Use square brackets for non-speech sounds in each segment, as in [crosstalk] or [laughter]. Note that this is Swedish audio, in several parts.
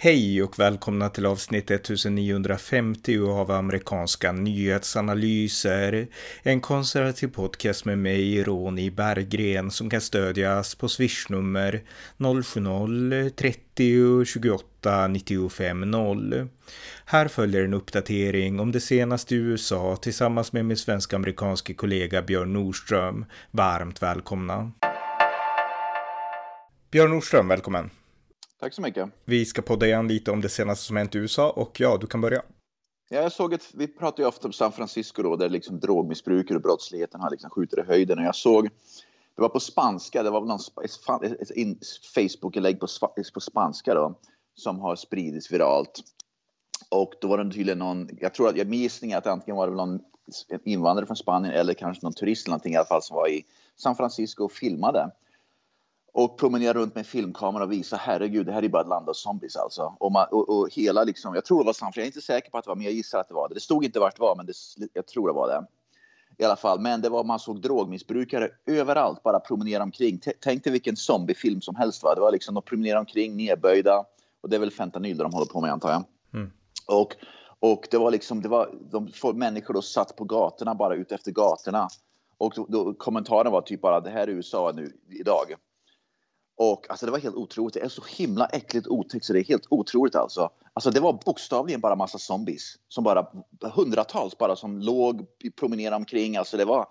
Hej och välkomna till avsnitt 1950 av amerikanska nyhetsanalyser. En konservativ podcast med mig, Ronny Berggren, som kan stödjas på swishnummer 070-30 28 95 0. Här följer en uppdatering om det senaste i USA tillsammans med min svensk-amerikanske kollega Björn Nordström. Varmt välkomna. Björn Nordström, välkommen. Tack så mycket. Vi ska podda igen lite om det senaste som hänt i USA och ja, du kan börja. Ja, jag såg ett, vi pratar ju ofta om San Francisco då, där liksom drogmissbrukare och brottsligheten har liksom skjutit i höjden. Och jag såg, det var på spanska, det var någon ett, ett, ett Facebook-inlägg på, på spanska då, som har spridits viralt. Och då var det tydligen någon, jag tror att, jag gissning att antingen var det någon invandrare från Spanien eller kanske någon turist eller någonting i alla fall som var i San Francisco och filmade och promenera runt med filmkamera och visa herregud, det här är bara ett land av zombies alltså. Och, man, och, och hela liksom, jag tror det var San jag är inte säker på att det var, men jag gissar att det var det. Det stod inte vart det var, men det, jag tror det var det. I alla fall, men det var, man såg drogmissbrukare överallt, bara promenera omkring. T Tänk dig vilken zombiefilm som helst. Va? Det var liksom, de promenerar omkring, nedböjda. Och det är väl fentanyl de håller på med, antar jag. Mm. Och, och det var liksom, det var, de, människor då satt på gatorna, bara ute efter gatorna. Och då, då, kommentaren var typ bara, det här är USA nu idag. Och alltså det var helt otroligt. Det är så himla äckligt otäckt så det är helt otroligt alltså. Alltså det var bokstavligen bara massa zombies. Som bara hundratals bara som låg, promenerade omkring. Alltså det var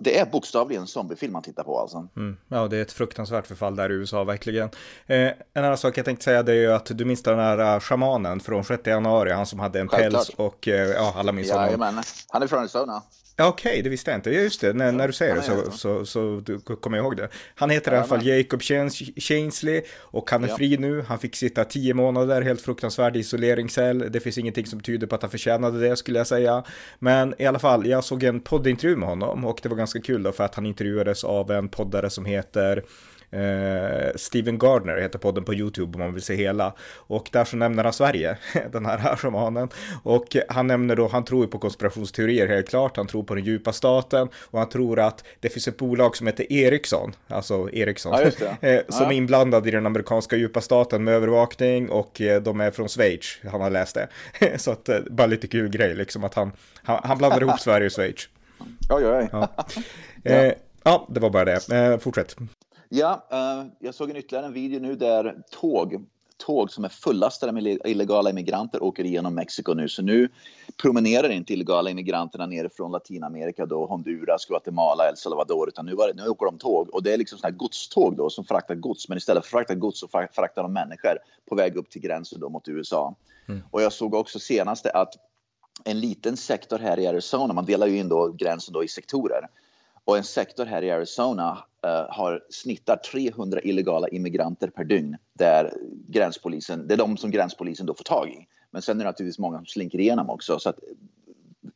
det är bokstavligen en zombiefilm man tittar på alltså. Mm. Ja, det är ett fruktansvärt förfall där i USA verkligen. Eh, en annan sak jag tänkte säga det är ju att du minns den här uh, shamanen från 6 januari, han som hade en Självklart. päls och uh, ja, alla minns honom. Jajamän, han är från Arizona. Okej, okay, det visste jag inte. Ja, just det. När, när du säger det så, så, så, så kommer jag ihåg det. Han heter ja, i alla fall Jacob Chansley och han är ja. fri nu. Han fick sitta tio månader, helt fruktansvärd isoleringscell. Det finns ingenting som tyder på att han förtjänade det skulle jag säga. Men i alla fall, jag såg en poddintervju med honom och det var ganska kul då för att han intervjuades av en poddare som heter Eh, Steven Gardner heter podden på YouTube om man vill se hela. Och där så nämner han Sverige, [laughs] den här shamanen. Och han nämner då, han tror ju på konspirationsteorier helt klart, han tror på den djupa staten och han tror att det finns ett bolag som heter Ericsson, alltså Ericsson, ja, [laughs] eh, som är inblandad i den amerikanska djupa staten med övervakning och eh, de är från Schweiz, han har läst det. [laughs] så att, eh, bara lite kul grej liksom att han, han, han blandar ihop Sverige och Schweiz. Oj, oj, oj. Ja. Ja, det var bara det. Fortsätt. Ja, uh, jag såg en ytterligare en video nu där tåg, tåg som är fullastade med illegala immigranter åker igenom Mexiko nu. Så nu promenerar inte illegala immigranterna ner från Latinamerika, då, Honduras, Guatemala, El Salvador, utan nu, var, nu åker de tåg. Och det är liksom sådana här godståg då som fraktar gods, men istället för att frakta gods så fraktar de människor på väg upp till gränsen då mot USA. Mm. Och jag såg också senaste att en liten sektor här i Arizona, man delar ju in då gränsen då i sektorer. Och en sektor här i Arizona Eh, har snittar 300 illegala immigranter per dygn. Där gränspolisen, det är de som gränspolisen då får tag i. Men sen är det naturligtvis många som slinker igenom också. Så att,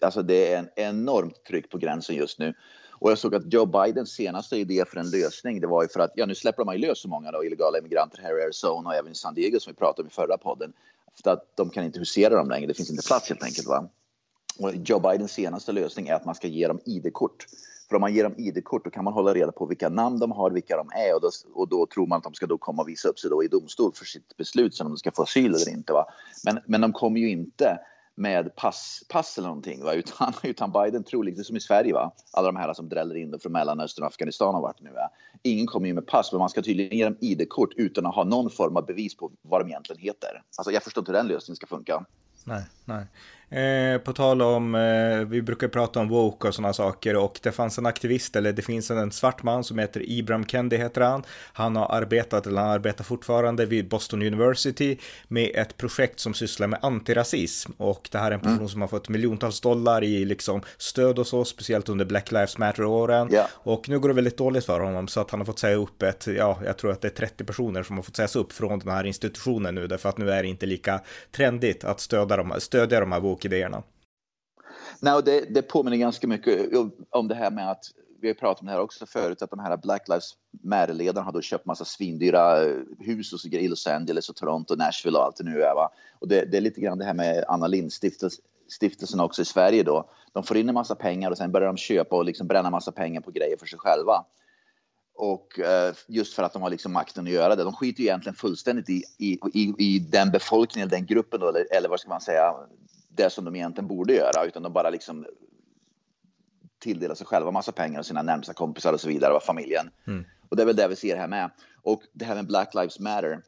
alltså det är en enormt tryck på gränsen just nu. Och jag såg att Joe Bidens senaste idé för en lösning, det var ju för att, ja nu släpper man ju lös så många då, illegala immigranter här i Arizona och även i San Diego som vi pratade om i förra podden. För att de kan inte husera dem längre, det finns inte plats helt enkelt. Va? Och Joe Bidens senaste lösning är att man ska ge dem ID-kort. För om man ger dem ID-kort då kan man hålla reda på vilka namn de har, vilka de är och då, och då tror man att de ska då komma och visa upp sig då i domstol för sitt beslut sen om de ska få asyl eller inte. Va? Men, men de kommer ju inte med pass, pass eller någonting, va? Utan, [laughs] utan Biden tror, lite som i Sverige, va? alla de här som dräller in från Mellanöstern och Afghanistan och vart nu är. Ingen kommer ju med pass, men man ska tydligen ge dem ID-kort utan att ha någon form av bevis på vad de egentligen heter. Alltså jag förstår inte hur den lösningen ska funka. Nej, nej. Eh, på tal om, eh, vi brukar prata om woke och sådana saker och det fanns en aktivist, eller det finns en svart man som heter Ibram Kendi heter han. Han har arbetat, eller han arbetar fortfarande vid Boston University med ett projekt som sysslar med antirasism och det här är en person mm. som har fått miljontals dollar i liksom stöd och så, speciellt under Black Lives Matter-åren. Yeah. Och nu går det väldigt dåligt för honom så att han har fått säga upp ett, ja, jag tror att det är 30 personer som har fått sägas upp från den här institutionen nu därför att nu är det inte lika trendigt att stödja de, stödja de här woke idéerna? Nej, det, det påminner ganska mycket om det här med att vi har pratat om det här också förut, att de här Black Lives Matter-ledarna har då köpt massa svindyra hus och så i Los Angeles och Toronto, Nashville och allt det nu är. Va? Och det, det är lite grann det här med Anna Lindh-stiftelsen också i Sverige då. De får in en massa pengar och sen börjar de köpa och liksom bränna massa pengar på grejer för sig själva. Och eh, just för att de har liksom makten att göra det. De skiter ju egentligen fullständigt i, i, i, i den befolkningen, den gruppen då, eller, eller vad ska man säga, det som de egentligen borde göra, utan de bara liksom tilldelar sig själva massa pengar och sina närmsta kompisar och så vidare och familjen. Mm. Och det är väl det vi ser här med. Och det här med Black Lives Matter.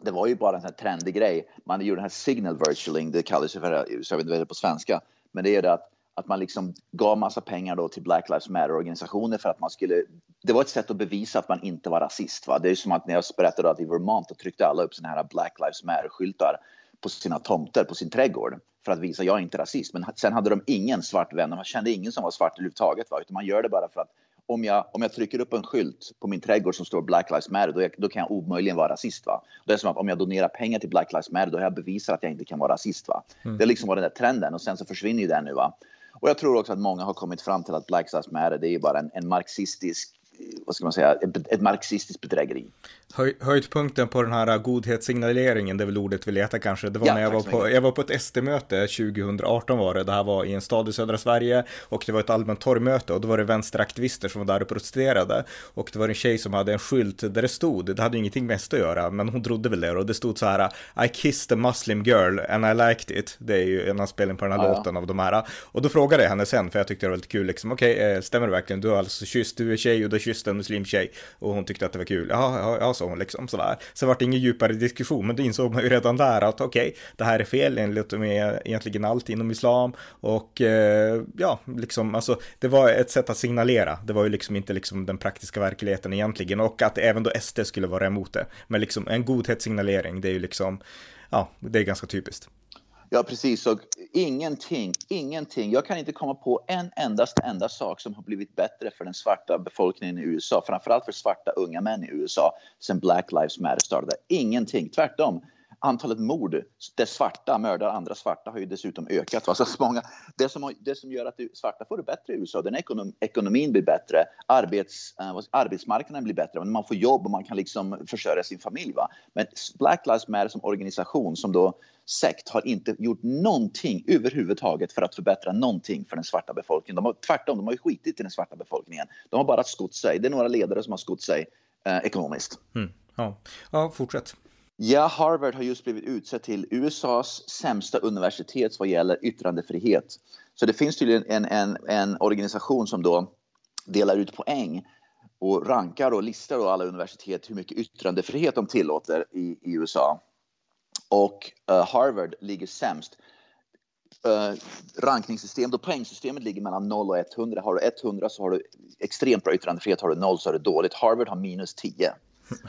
Det var ju bara en sån här trendig grej. Man gjorde den här signal virtualing, det kallas ju för, jag vet inte vad på svenska, men det är det att att man liksom gav massa pengar då till Black Lives Matter organisationer för att man skulle. Det var ett sätt att bevisa att man inte var rasist. Va? Det är som att när jag berättade att i Vermont tryckte alla upp såna här Black Lives Matter skyltar på sina tomter på sin trädgård för att visa jag är inte rasist. Men sen hade de ingen svart vän man kände ingen som var svart överhuvudtaget. Va? Utan man gör det bara för att om jag, om jag trycker upp en skylt på min trädgård som står Black Lives Matter, då, då kan jag omöjligen vara rasist. Va? Det är som att om jag donerar pengar till Black Lives Matter, då har jag bevisat att jag inte kan vara rasist. Va? Mm. Det är liksom den där trenden och sen så försvinner ju den nu. Va? Och jag tror också att många har kommit fram till att Black Lives Matter, det är bara en, en marxistisk vad ska man säga, ett, marxistiskt bedrägeri. Höj, höjdpunkten på den här godhetssignaleringen, det är väl ordet vi letar kanske, det var ja, när jag var, på, jag var på ett SD-möte 2018 var det, det här var i en stad i södra Sverige och det var ett allmänt torgmöte och då var det vänsteraktivister som var där och protesterade. Och det var en tjej som hade en skylt där det stod, det hade ingenting med SD att göra, men hon trodde väl det och det stod så här I kissed a muslim girl and I liked it, det är ju en anspelning på den här ja, låten av de här. Och då frågade jag henne sen, för jag tyckte det var lite kul, liksom okej, okay, eh, stämmer det verkligen, du har alltså kysst, du är tjej och du har kysste en muslimtjej och hon tyckte att det var kul, ja, ja, ja sa hon liksom sådär. Så var det ingen djupare diskussion, men då insåg man ju redan där att okej, okay, det här är fel enligt med egentligen allt inom islam och eh, ja, liksom alltså det var ett sätt att signalera. Det var ju liksom inte liksom den praktiska verkligheten egentligen och att även då SD skulle vara emot det. Men liksom en godhetssignalering, det är ju liksom, ja, det är ganska typiskt. Ja, precis. Och ingenting, ingenting. Jag kan inte komma på en endaste enda sak som har blivit bättre för den svarta befolkningen i USA, framförallt för svarta unga män i USA, sen Black Lives Matter startade. Ingenting. Tvärtom antalet mord där svarta mördar andra svarta har ju dessutom ökat. Va? Så [laughs] många, det, som, det som gör att svarta får det bättre i USA, den ekonom, ekonomin blir bättre, arbets, eh, arbetsmarknaden blir bättre, man får jobb och man kan liksom försörja sin familj. Va? Men Black Lives Matter som organisation, som då sekt, har inte gjort någonting överhuvudtaget för att förbättra någonting för den svarta befolkningen. De har, tvärtom, de har ju skitit i den svarta befolkningen. De har bara skott sig. Det är några ledare som har skott sig eh, ekonomiskt. Mm. Ja. ja, fortsätt. Ja, Harvard har just blivit utsett till USAs sämsta universitet vad gäller yttrandefrihet. Så det finns tydligen en, en, en organisation som då delar ut poäng och rankar och listar då alla universitet hur mycket yttrandefrihet de tillåter i, i USA. Och uh, Harvard ligger sämst. Uh, rankningssystem, då poängsystemet ligger mellan 0 och 100. Har du 100 så har du extremt bra yttrandefrihet, har du 0 så är det dåligt. Harvard har minus 10.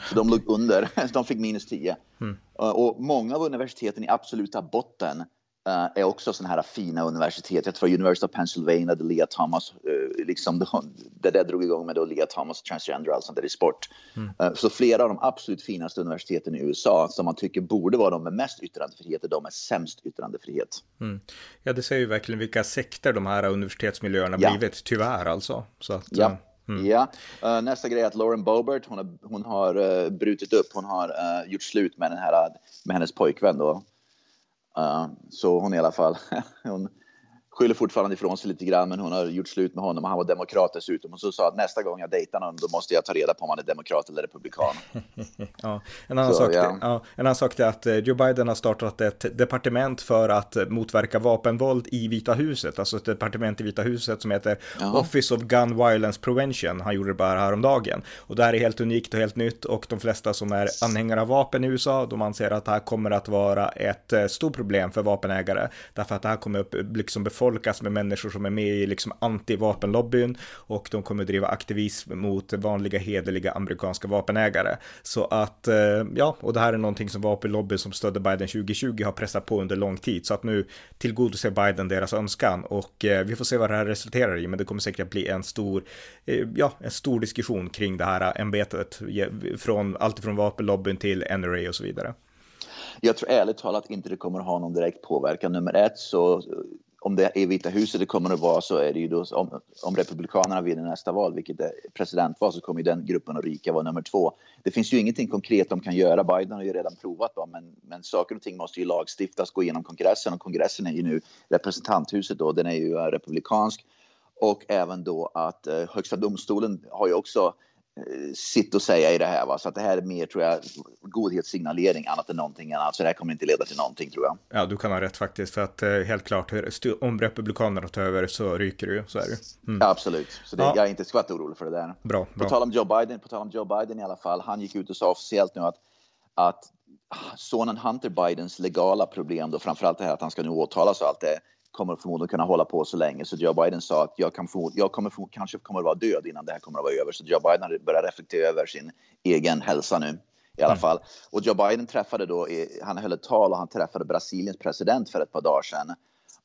Så de låg under, [laughs] de fick minus 10. Mm. Och många av universiteten i absoluta botten uh, är också sådana här fina universitet. Jag tror University of Pennsylvania, där Leah Thomas, uh, liksom, [laughs] det där drog igång med då Leah Thomas transgender, alltså där i sport. Mm. Så flera av de absolut finaste universiteten i USA som man tycker borde vara de med mest yttrandefrihet, de är sämst yttrandefrihet. Mm. Ja, det säger ju verkligen vilka sekter de här universitetsmiljöerna ja. blivit, tyvärr alltså. Så att, ja. Mm. Ja, uh, nästa grej är att Lauren Bobert, hon har, hon har uh, brutit upp, hon har uh, gjort slut med, den här, med hennes pojkvän då. så hon i alla fall, [laughs] hon, skyller fortfarande ifrån sig lite grann, men hon har gjort slut med honom och han var demokrat dessutom. Och så sa att nästa gång jag dejtar någon, då måste jag ta reda på om han är demokrat eller republikan. [laughs] ja, en annan, så, sak, ja. Ja, en annan sak är att eh, Joe Biden har startat ett departement för att motverka vapenvåld i Vita huset, alltså ett departement i Vita huset som heter Jaha. Office of Gun Violence Prevention. Han gjorde det bara häromdagen. Och det här är helt unikt och helt nytt och de flesta som är anhängare av vapen i USA, de anser att det här kommer att vara ett eh, stort problem för vapenägare, därför att det här kommer upp liksom befolkas med människor som är med i liksom anti-vapenlobbyn och de kommer driva aktivism mot vanliga hederliga amerikanska vapenägare. Så att, eh, ja, och det här är någonting som vapenlobbyn som stödde Biden 2020 har pressat på under lång tid, så att nu tillgodoser Biden deras önskan och eh, vi får se vad det här resulterar i, men det kommer säkert bli en stor, eh, ja, en stor diskussion kring det här ämbetet, från allt från vapenlobbyn till NRA och så vidare. Jag tror ärligt talat inte det kommer att ha någon direkt påverkan. Nummer ett så om det är Vita huset det kommer att vara så är det ju då om, om Republikanerna vinner nästa val, vilket är presidentval, så kommer ju den gruppen att ryka vara nummer två. Det finns ju ingenting konkret de kan göra. Biden har ju redan provat då, men, men saker och ting måste ju lagstiftas, gå igenom kongressen och kongressen är ju nu representanthuset då, den är ju republikansk och även då att eh, högsta domstolen har ju också sitt och säga i det här. Va? Så att det här är mer, tror jag, godhetssignalering annat än någonting annat. Så det här kommer inte leda till någonting, tror jag. Ja, du kan ha rätt faktiskt. För att eh, helt klart, om Republikanerna tar över så ryker det ju. Så är det mm. ja, Absolut. Så det, ja. jag är inte skvatt orolig för det där. Bra, bra. På tal om Joe Biden, på tal om Joe Biden i alla fall. Han gick ut och sa officiellt nu att, att sonen Hunter Bidens legala problem, då framförallt det här att han ska nu åtalas och allt det, kommer förmodligen kunna hålla på så länge. Så Joe Biden sa att jag, kan få, jag kommer kanske kommer att vara död innan det här kommer att vara över. Så Joe Biden börjar reflektera över sin egen hälsa nu i alla mm. fall. Och Joe Biden träffade då, han höll ett tal och han träffade Brasiliens president för ett par dagar sedan.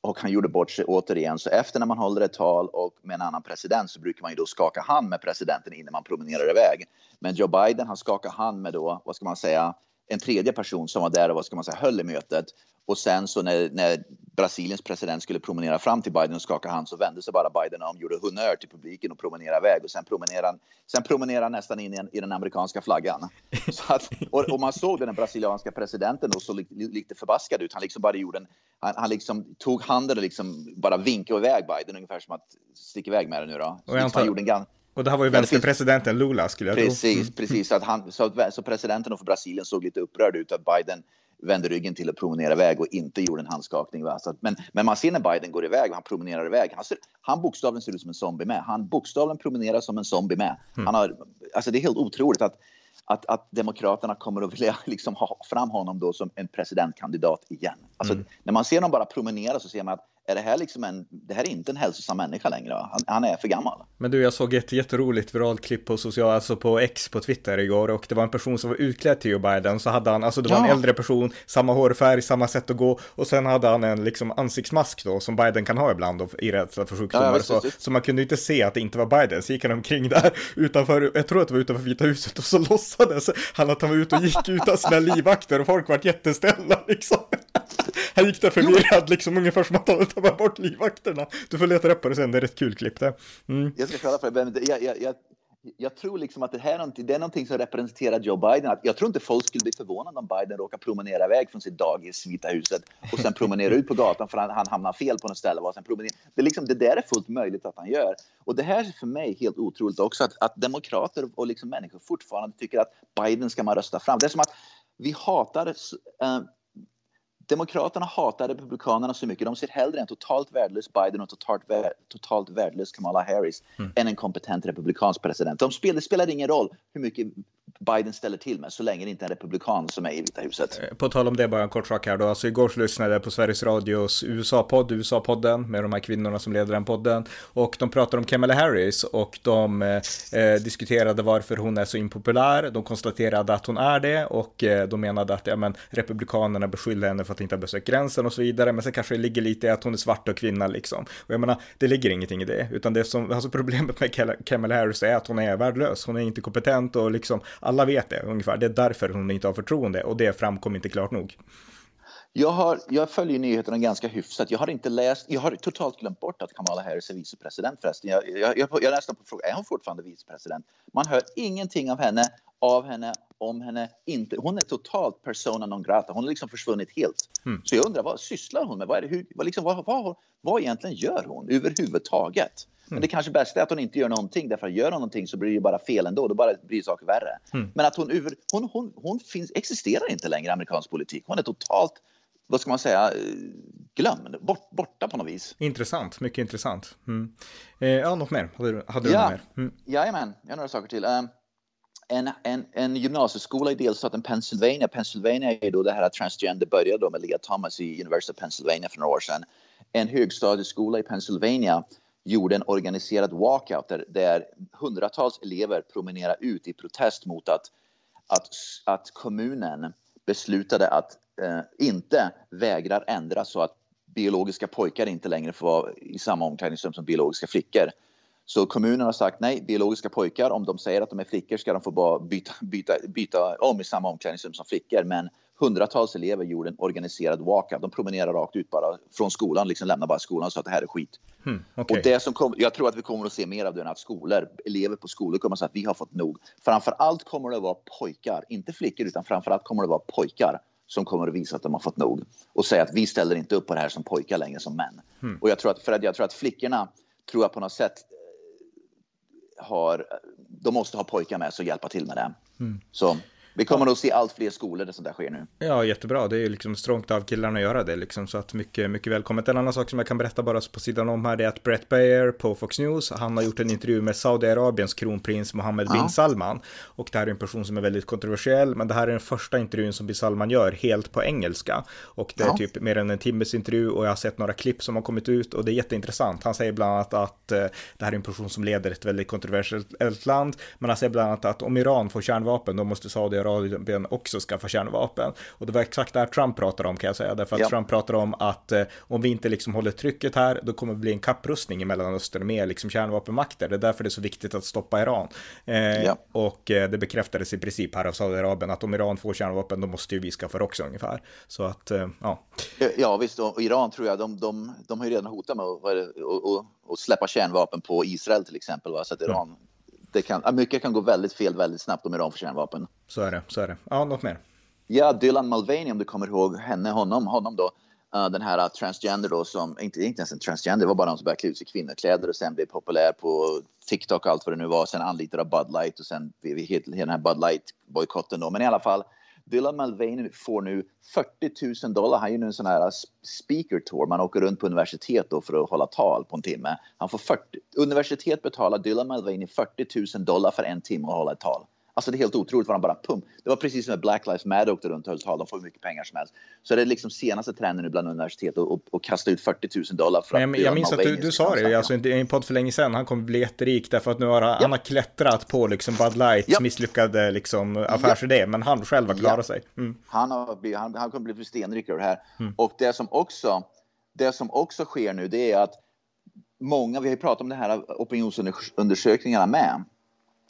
Och han gjorde bort sig återigen. Så efter när man håller ett tal och med en annan president så brukar man ju då skaka hand med presidenten innan man promenerar iväg. Men Joe Biden han skakar hand med då, vad ska man säga, en tredje person som var där och vad ska man säga, höll i mötet. Och sen så när, när Brasiliens president skulle promenera fram till Biden och skaka hand så vände sig bara Biden om, gjorde honnör till publiken och promenerade iväg. Och sen promenerade sen promenerade han nästan in i, en, i den amerikanska flaggan. [laughs] Så att, och, och, man såg den brasilianska presidenten och så li, lite förbaskad ut. Han liksom bara gjorde en, han, han liksom tog handen och liksom bara vinkade iväg Biden ungefär som att sticka iväg med det nu då. Och han gjorde en, och det här var ju vänsterpresidenten Lula skulle jag precis, tro. Mm. Precis, att han, så, så presidenten för Brasilien såg lite upprörd ut att Biden vände ryggen till att promenera iväg och inte gjorde en handskakning. Va? Så att, men, men man ser när Biden går iväg och han promenerar iväg. Han, ser, han bokstavligen ser ut som en zombie med. Han bokstavligen promenerar som en zombie med. Mm. Han har, alltså det är helt otroligt att, att, att Demokraterna kommer att vilja [laughs] liksom ha fram honom då som en presidentkandidat igen. Alltså, mm. När man ser honom bara promenera så ser man att är det här liksom en, det här är inte en hälsosam människa längre. Han, han, är för gammal. Men du, jag såg ett jätteroligt viralt klipp på social, alltså på X på Twitter igår och det var en person som var utklädd till Joe Biden. Så hade han, alltså det var ja. en äldre person, samma hårfärg, samma sätt att gå och sen hade han en liksom ansiktsmask då som Biden kan ha ibland då, i rädsla för sjukdomar. Ja, så, så man kunde inte se att det inte var Biden. Så gick han omkring där utanför, jag tror att det var utanför Vita huset och så låtsades han att han var ute och gick utan sina livvakter och folk vart jätteställda liksom. Han gick där förvirrad, liksom ungefär som att han tappar bort livvakterna. Du får leta upp det sen, det är rätt kul klipp det. Mm. Jag ska kolla på det, men jag, jag, jag, jag tror liksom att det här är någonting, det är någonting som representerar Joe Biden. jag tror inte folk skulle bli förvånade om Biden råkar promenera iväg från sitt dagis, Vita huset, och sen promenera ut på gatan för han, han hamnar fel på något ställe. Och sen promenera. Det, är liksom, det där är fullt möjligt att han gör. Och det här är för mig helt otroligt också, att, att demokrater och liksom människor fortfarande tycker att Biden ska man rösta fram. Det är som att vi hatar eh, Demokraterna hatar Republikanerna så mycket. De ser hellre en totalt värdelös Biden och totalt, totalt värdelös Kamala Harris mm. än en kompetent republikansk president. De spel, det spelar ingen roll hur mycket Biden ställer till med så länge det inte är en republikan som är i Vita huset. Eh, på tal om det, bara en kort sak här då. Alltså igår så lyssnade jag på Sveriges Radios USA-podd, USA-podden med de här kvinnorna som leder den podden. Och de pratade om Kamala Harris och de eh, eh, diskuterade varför hon är så impopulär. De konstaterade att hon är det och eh, de menade att ja, men, republikanerna beskyller henne för att inte ha besökt gränsen och så vidare. Men sen kanske det ligger lite i att hon är svart och kvinna liksom. Och jag menar, det ligger ingenting i det. Utan det som, alltså [laughs] problemet med Kamala Harris är att hon är värdelös. Hon är inte kompetent och liksom alla vet det ungefär. Det är därför hon inte har förtroende och det framkom inte klart nog. Jag, har, jag följer nyheterna ganska hyfsat. Jag har inte läst, jag har totalt glömt bort att Kamala Harris är vicepresident förresten. Jag, jag, jag, jag läste på frågan, är hon fortfarande vicepresident? Man hör ingenting av henne, av henne, om henne. Inte. Hon är totalt persona non grata. Hon har liksom försvunnit helt. Mm. Så jag undrar, vad sysslar hon med? Vad, är det, hur, vad, liksom, vad, vad, vad egentligen gör hon överhuvudtaget? Men det kanske bästa är att hon inte gör någonting, därför att gör hon någonting så blir det ju bara fel ändå, då bara blir saker värre. Mm. Men att hon, hon, hon, hon finns, existerar inte längre i amerikansk politik. Hon är totalt, vad ska man säga, glömd, bort, borta på något vis. Intressant, mycket intressant. Mm. Eh, ja, något mer? Hade du, hade du ja, något mer? Mm. Jajamän, jag har några saker till. Um, en, en, en gymnasieskola i delstaten Pennsylvania. Pennsylvania är då det här transgender började då med Leah Thomas i University of Pennsylvania för några år sedan. En högstadieskola i Pennsylvania gjorde en organiserad walkout där, där hundratals elever promenerade ut i protest mot att, att, att kommunen beslutade att eh, inte vägrar ändra så att biologiska pojkar inte längre får vara i samma omklädningsrum som biologiska flickor. Så kommunen har sagt nej, biologiska pojkar, om de säger att de är flickor ska de få bara byta, byta, byta om i samma omklädningsrum som flickor. Men hundratals elever gjorde en organiserad walkout. De promenerade rakt ut bara från skolan, liksom lämnade bara skolan sa att det här är skit. Hmm, okay. Och det som kom, jag tror att vi kommer att se mer av det, att skolor, elever på skolor kommer att säga att vi har fått nog. Framför allt kommer det att vara pojkar, inte flickor, utan framför allt kommer det att vara pojkar som kommer att visa att de har fått nog och säga att vi ställer inte upp på det här som pojkar längre som män. Hmm. Och jag tror att, för att jag tror att flickorna tror jag på något sätt har de måste ha pojkar med sig och hjälpa till med det. Mm. Så vi kommer nog se allt fler skolor där sånt där sker nu. Ja, jättebra. Det är ju liksom strångt av killarna att göra det liksom, så att mycket, mycket välkommet. En annan sak som jag kan berätta bara på sidan om här, det är att Brett Bayer på Fox News, han har gjort en intervju med Saudiarabiens kronprins Mohammed bin Salman. Och det här är en person som är väldigt kontroversiell, men det här är den första intervjun som bin Salman gör helt på engelska. Och det är ja. typ mer än en timmes intervju och jag har sett några klipp som har kommit ut och det är jätteintressant. Han säger bland annat att uh, det här är en person som leder ett väldigt kontroversiellt land, men han säger bland annat att om Iran får kärnvapen, då måste Saudiarabien Saudiarabien också skaffa kärnvapen. Och det var exakt det här Trump pratade om kan jag säga, därför att ja. Trump pratade om att eh, om vi inte liksom håller trycket här, då kommer det bli en kapprustning i Mellanöstern med liksom kärnvapenmakter. Det är därför det är så viktigt att stoppa Iran. Eh, ja. Och eh, det bekräftades i princip här av Saudiarabien att om Iran får kärnvapen, då måste ju vi skaffa också ungefär. Så att, eh, ja. Ja, visst, och Iran tror jag, de, de, de har ju redan hotat med att, att, släppa kärnvapen på Israel till exempel, va? så att Iran mm det kan, mycket kan gå väldigt fel väldigt snabbt om Iran får kärnvapen. Så är det, så är det. Ja, något mer? Ja, Dylan Mulvaney, om du kommer ihåg henne, honom, honom då. Uh, den här uh, transgender då som, inte, inte ens en transgender, det var bara någon som började klä ut sig i kvinnokläder och sen blev populär på TikTok och allt vad det nu var. Sen anlitad av Bud Light och sen vi den här Bud Light-bojkotten då. Men i alla fall, Dylan Mulvaney får nu 40 000 dollar. Han är nu en sån här speaker tour. Man åker runt på universitet då för att hålla tal på en timme. Han får 40, universitet betalar Dylan Mulvaney 40 000 dollar för en timme att hålla ett tal. Alltså det är helt otroligt vad de bara pump. Det var precis som när Black Lives Matter åkte runt och höll tal. De får hur mycket pengar som helst. Så det är liksom senaste trenden nu bland universitet att kasta ut 40 000 dollar för att Jag minns att du, du sa det alltså, i en podd för länge sedan. Han kommer bli jätterik därför att nu har han, ja. han har klättrat på liksom Bud Lights ja. misslyckade liksom, affärsidé. Ja. Men han själv har klarat sig. Mm. Han, har han, han kommer bli stenrik över det här. Mm. Och det som, också, det som också sker nu det är att många, vi har ju pratat om det här opinionsundersökningarna med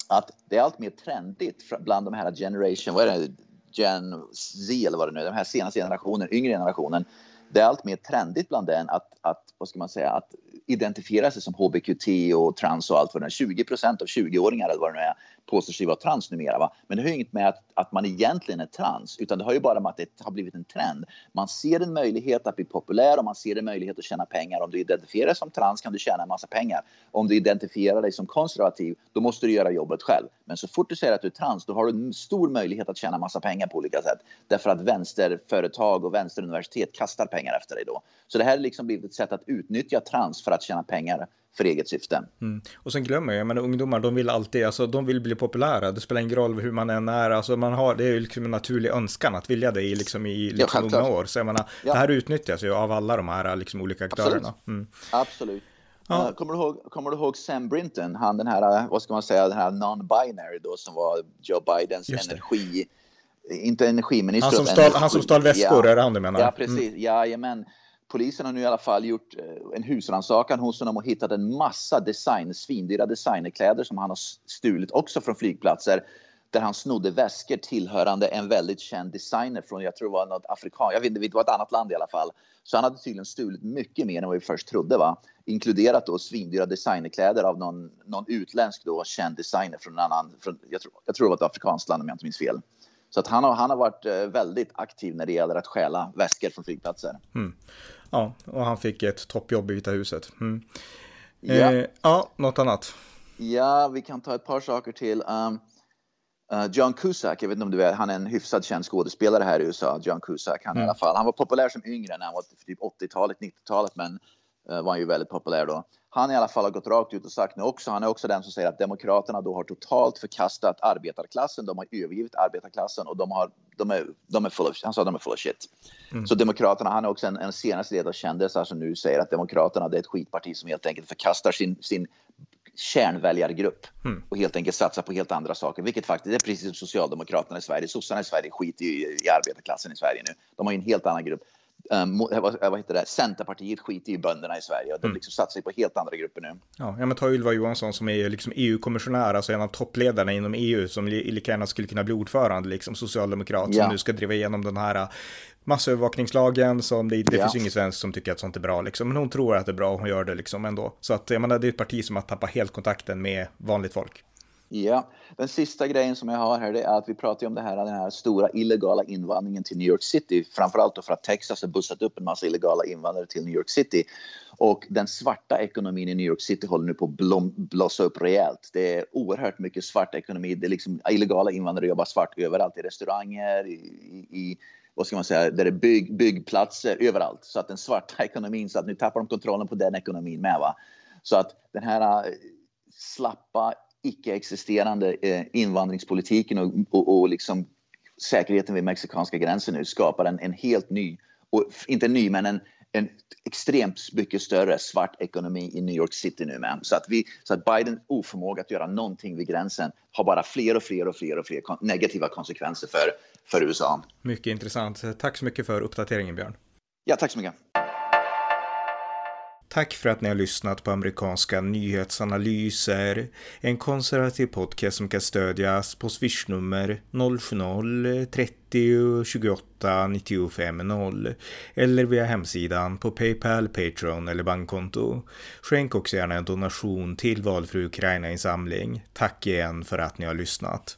att det är allt mer trendigt bland de här generation, vad är det, Gen Z eller vad det nu är, den här senaste generationen, yngre generationen. Det är allt mer trendigt bland den att, att vad ska man säga, att identifiera sig som HBQT och trans och allt vad det är. 20 procent av 20-åringar eller vad det nu är påstår sig vara trans numera. Va? Men det har ju inget med att, att man egentligen är trans, utan det har ju bara med att det har blivit en trend. Man ser en möjlighet att bli populär och man ser en möjlighet att tjäna pengar. Om du identifierar dig som trans kan du tjäna en massa pengar. Om du identifierar dig som konservativ, då måste du göra jobbet själv. Men så fort du säger att du är trans, då har du en stor möjlighet att tjäna massa pengar på olika sätt. Därför att vänsterföretag och vänsteruniversitet kastar pengar efter dig då. Så det här har liksom blivit ett sätt att utnyttja trans för att tjäna pengar för eget syfte. Mm. Och sen glömmer jag, men ungdomar de vill alltid, alltså de vill bli populära. Det spelar ingen roll hur man än är, alltså man har, det är ju liksom en naturlig önskan att vilja det i, liksom, i liksom ja, unga år. Så jag menar, ja. det här utnyttjas ju av alla de här liksom, olika aktörerna. Mm. Absolut. Ja. Uh, kommer, du ihåg, kommer du ihåg Sam Brinton, han den här, vad ska man säga, den här non-binary då som var Joe Bidens energi, inte energiminister. Han som stal, energi, han som stal väskor, ja. är det han du menar? Ja, precis, mm. jajamän polisen har nu i alla fall gjort eh, en husrannsakan hos honom och hittat en massa design, svindyra designerkläder som han har stulit också från flygplatser där han snodde väskor tillhörande en väldigt känd designer från, jag tror det var något afrikan, jag vet inte, det var ett annat land i alla fall. Så han hade tydligen stulit mycket mer än vad vi först trodde, va? inkluderat då svindyra designerkläder av någon, någon utländsk då känd designer från en annan, från, jag, tror, jag tror det var ett afrikanskt land om jag inte minns fel. Så att han, har, han har varit eh, väldigt aktiv när det gäller att stjäla väskor från flygplatser. Mm. Ja, och han fick ett toppjobb i Vita huset. Mm. Ja. Eh, ja, något annat? Ja, vi kan ta ett par saker till. Um, uh, John Cusack, jag vet inte om du vet, han är en hyfsad känd skådespelare här i USA. John Cusack, han, mm. i alla fall. han var populär som yngre när han var typ 80-talet, 90-talet, men uh, var han ju väldigt populär då han i alla fall har gått rakt ut och sagt nu också, han är också den som säger att Demokraterna då har totalt förkastat arbetarklassen, de har övergivit arbetarklassen och de, har, de, är, de är full of, han sa de är full of shit. Mm. Så Demokraterna, han är också en, en senaste ledare kändisar som nu säger att Demokraterna det är ett skitparti som helt enkelt förkastar sin, sin kärnväljargrupp mm. och helt enkelt satsar på helt andra saker, vilket faktiskt är precis som Socialdemokraterna i Sverige. Sossarna i Sverige skiter i, i arbetarklassen i Sverige nu. De har ju en helt annan grupp. Um, vad, vad heter det? Centerpartiet skiter i bönderna i Sverige och de mm. liksom satsar på helt andra grupper nu. Ja, ja men ta Ylva Johansson som är liksom EU-kommissionär, alltså en av toppledarna inom EU som lika gärna skulle kunna bli ordförande, liksom socialdemokrat, ja. som nu ska driva igenom den här äh, massövervakningslagen som det, det ja. finns ju ingen svensk som tycker att sånt är bra liksom, men hon tror att det är bra och hon gör det liksom ändå. Så att jag menar, det är ett parti som har tappat helt kontakten med vanligt folk. Ja, den sista grejen som jag har här är att vi pratar om det här, den här stora illegala invandringen till New York City. Framförallt då för att Texas har bussat upp en massa illegala invandrare till New York City. Och den svarta ekonomin i New York City håller nu på att blossa upp rejält. Det är oerhört mycket svart ekonomi. Det är liksom, illegala invandrare jobbar svart överallt, i restauranger, i, i vad ska man säga, där det är bygg, byggplatser överallt. Så att den svarta [laughs] ekonomin, så att nu tappar de kontrollen på den ekonomin med. Va? Så att den här eh, slappa icke-existerande eh, invandringspolitiken och, och, och liksom säkerheten vid mexikanska gränsen nu skapar en, en helt ny, och inte ny men en, en extremt mycket större svart ekonomi i New York City nu med. Så att, vi, så att Bidens oförmåga att göra någonting vid gränsen har bara fler och fler och fler och fler negativa konsekvenser för, för USA. Mycket intressant. Tack så mycket för uppdateringen Björn. Ja, tack så mycket. Tack för att ni har lyssnat på amerikanska nyhetsanalyser. En konservativ podcast som kan stödjas på swishnummer 070-30 28 95 0 eller via hemsidan på Paypal, Patreon eller bankkonto. Skänk också gärna en donation till valfri Ukraina-insamling. Tack igen för att ni har lyssnat.